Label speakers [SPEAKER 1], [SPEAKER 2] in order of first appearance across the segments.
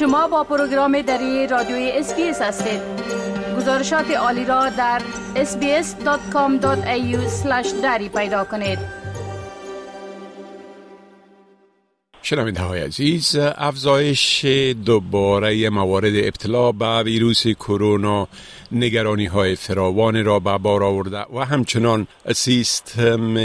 [SPEAKER 1] شما با پروگرام دری رادیوی SBS هستید. گزارشات عالی را در sbs.com.au دری پیدا کنید.
[SPEAKER 2] شنونده های عزیز افزایش دوباره موارد ابتلا به ویروس کرونا نگرانی های فراوان را به بار آورده و همچنان سیستم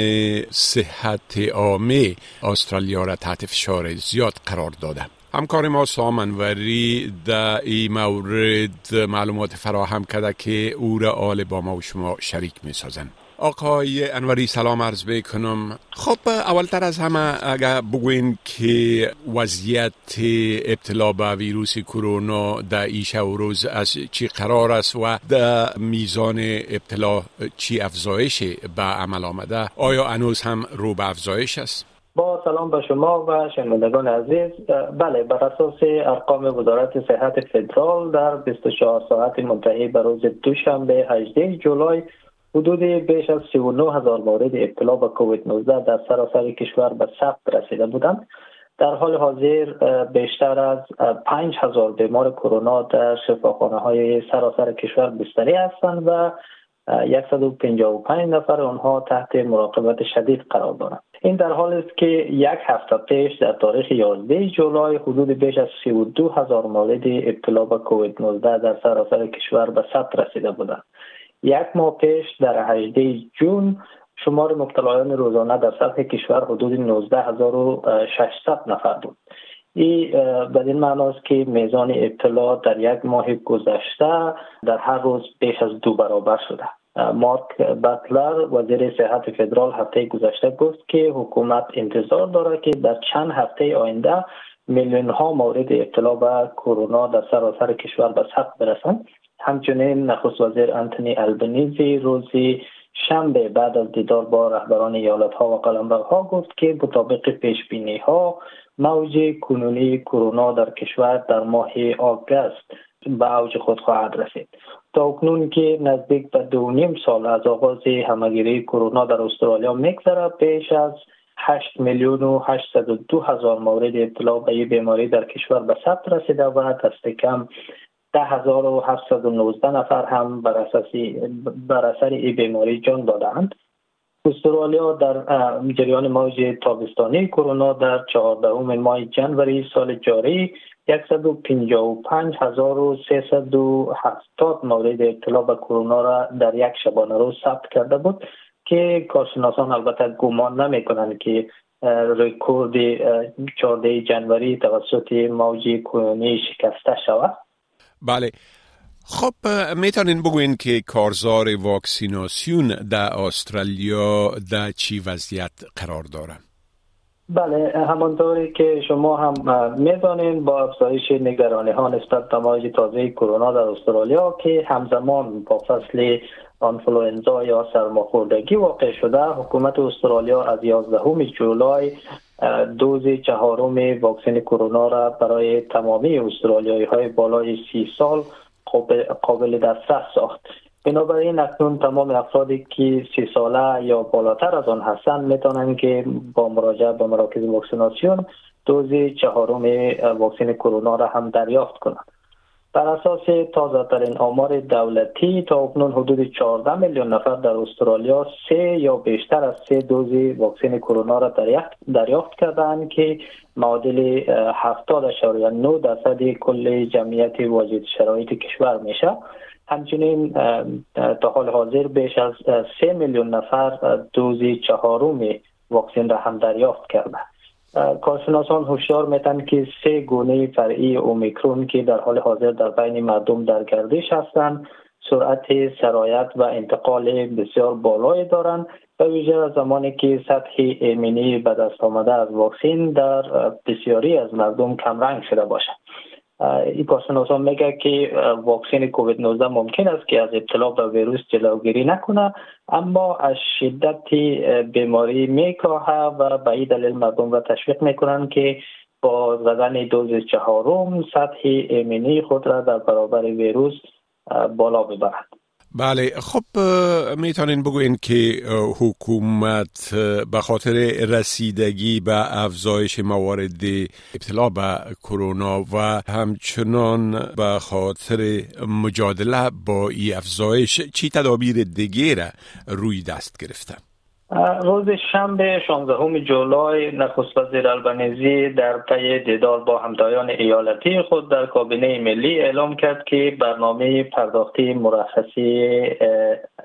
[SPEAKER 2] صحت عامه استرالیا را تحت فشار زیاد قرار داده. همکار ما سامنوری در این مورد معلومات فراهم کرده که او را آل با ما و شما شریک می سازن. آقای انوری سلام عرض بکنم خب اولتر از همه اگر بگوین که وضعیت ابتلا به ویروس کرونا در ایش و روز از چی قرار است و در میزان ابتلا چی افزایش به عمل آمده آیا انوز هم رو به افزایش است؟
[SPEAKER 3] با سلام به شما و شنوندگان عزیز. بله بر اساس ارقام وزارت صحت فدرال در 24 ساعت منتهی به روز دوشنبه 18 جولای حدود بیش از 39 هزار مورد ابتلا به کووید 19 در سراسر کشور به ثبت رسیده بودند. در حال حاضر بیشتر از 5 هزار بیمار کرونا در شفاخانه های سراسر کشور بستری هستند و 155 نفر آنها تحت مراقبت شدید قرار دارند. این در حال است که یک هفته پیش در تاریخ 11 جولای حدود بیش از 32 هزار مورد ابتلا به کووید 19 در سراسر کشور به ثبت رسیده بودند. یک ماه پیش در 18 جون شمار مبتلایان روزانه در سطح کشور حدود 19600 نفر بود. این بدین معناست که میزان ابتلا در یک ماه گذشته در هر روز بیش از دو برابر شده. مارک بطلر وزیر صحت فدرال هفته گذشته گفت که حکومت انتظار دارد که در چند هفته آینده میلیون ها مورد ابتلا به کرونا در سراسر کشور به ثبت برسند. همچنین نخست وزیر انتونی البنیزی روزی شنبه بعد از دیدار با رهبران ایالت ها و قلمرو گفت که مطابق پیش بینی ها موج کنونی کرونا در کشور در ماه آگست به اوج خود خواهد رسید. تا اکنون که نزدیک به دو نیم سال از آغاز همگیری کرونا در استرالیا میگذره پیش از 8 میلیون و 802 هزار مورد ابتلا به این بیماری در کشور به ثبت رسیده و دست کم 10719 نفر هم بر اساس بر اثر این بیماری جان دادند استرالیا در جریان موج تابستانی کرونا در 14 ماه جنوری سال جاری 155370 مورد اطلاع به کرونا را در یک شبانه روز ثبت کرده بود که کارشناسان البته گمان نمی کنند که رکورد 14 جنوری توسط موج کرونی شکسته شود.
[SPEAKER 2] بله. خب می‌تونین بگوین که کارزار واکسیناسیون در استرالیا در چی وضعیت قرار دارن؟
[SPEAKER 3] بله همانطوری که شما هم می‌دانید با افزایش نگرانی ها نسبت به تازه کرونا در استرالیا که همزمان با فصل آنفلوئنزا یا سرماخوردگی واقع شده حکومت استرالیا از 11 جولای دوز چهارم واکسن کرونا را برای تمامی استرالیایی های بالای سی سال قابل دسترس ساخت. بنابراین اکنون تمام افرادی که سی ساله یا بالاتر از آن هستند می‌تونند که با مراجعه به مراکز واکسیناسیون دوز چهارم واکسن کرونا را هم دریافت کنند. بر اساس تازه ترین آمار دولتی تا اکنون حدود 14 میلیون نفر در استرالیا سه یا بیشتر از سه دوز واکسن کرونا را دریافت کردند که معادل 70.9 درصد کل جمعیت واجد شرایط کشور میشه. همچنین تا حال حاضر بیش از سه میلیون نفر دوز چهارم واکسن را هم دریافت کرده کارشناسان هشدار میتن که سه گونه فرعی اومیکرون که در حال حاضر در بین مردم در گردش هستند سرعت سرایت و انتقال بسیار بالای دارند و ویژه زمانی که سطح ایمنی به دست آمده از واکسین در بسیاری از مردم کمرنگ شده باشد. این کارشناسان میگه که واکسن کووید 19 ممکن است که از ابتلا به ویروس جلوگیری نکنه اما از شدت بیماری میکاهه و به این دلیل مردم را تشویق می‌کنن که با زدن دوز چهارم سطح ایمنی خود را در برابر ویروس بالا ببرند.
[SPEAKER 2] بله خب می‌تونین بگوین که حکومت به خاطر رسیدگی به افزایش موارد ابتلا به کرونا و همچنان به خاطر مجادله با ای افزایش چی تدابیر دیگه را روی دست گرفته؟
[SPEAKER 3] روز شنبه 16 جولای نخست وزیر البنیزی در پی دیدار با همتایان ایالتی خود در کابینه ملی اعلام کرد که برنامه پرداختی مرخصی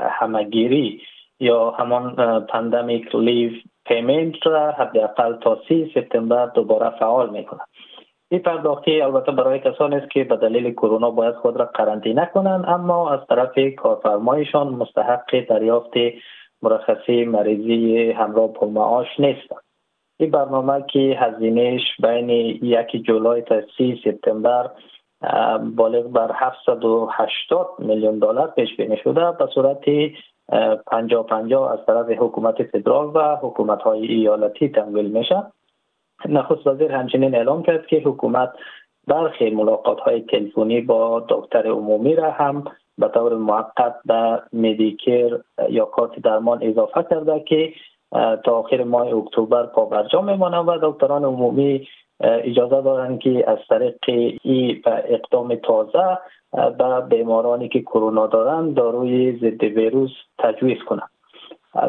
[SPEAKER 3] همگیری یا همان pandemic leave پیمنت را حداقل تا سی سپتامبر دوباره فعال می کند. این پرداختی البته برای کسانی است که به دلیل کرونا باید خود را قرنطینه کنند اما از طرف کارفرمایشان مستحق دریافت مرخصی مریضی همراه با معاش نیستند این برنامه که هزینهش بین یک جولای تا سی سپتامبر بالغ بر 780 میلیون دلار پیش بینی شده به صورت 50 50 از طرف حکومت فدرال و حکومت های ایالتی تمویل میشه. نخست وزیر همچنین اعلام کرد که حکومت برخی ملاقات های تلفنی با دکتر عمومی را هم به طور موقت به مدیکر یا کارت درمان اضافه کرده که تا آخر ماه اکتبر پابرجا میمانه و دکتران عمومی اجازه دارند که از طریق ای اقدام تازه به بیمارانی که کرونا دارند داروی ضد ویروس تجویز کنند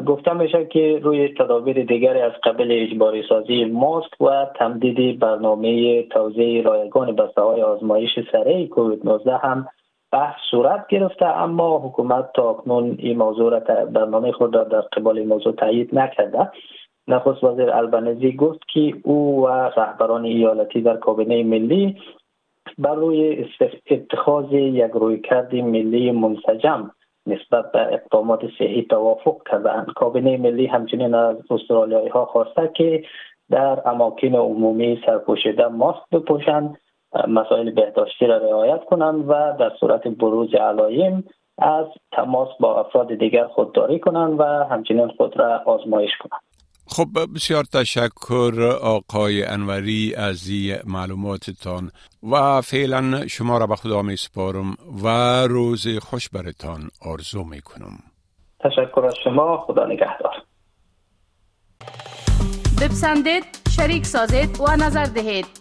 [SPEAKER 3] گفته میشه که روی تدابیر دیگری از قبل اجباری سازی ماسک و تمدید برنامه توزیع رایگان بسته های آزمایش سریع کووید 19 هم بحث صورت گرفته اما حکومت تا اکنون این موضوع را برنامه خود را در قبال این موضوع تایید نکرده. نخست وزیر البنزی گفت که او و رهبران ایالتی در کابینه ملی بر روی اتخاذ یک رویکرد ملی منسجم نسبت به اقدامات صحی توافق کردند کابینه ملی همچنین از استرالیایی ها خواسته که در اماکن عمومی سرپوشیده ماسک بپوشند. مسائل بهداشتی را رعایت کنند و در صورت بروز علایم از تماس با افراد دیگر خودداری کنند و همچنین خود را آزمایش کنند
[SPEAKER 2] خب بسیار تشکر آقای انوری از این معلوماتتان و فعلا شما را به خدا می سپارم و روز خوش برتان آرزو می کنم
[SPEAKER 3] تشکر از شما. خدا نگهدار.
[SPEAKER 1] بپسندید شریک سازید و نظر دهید.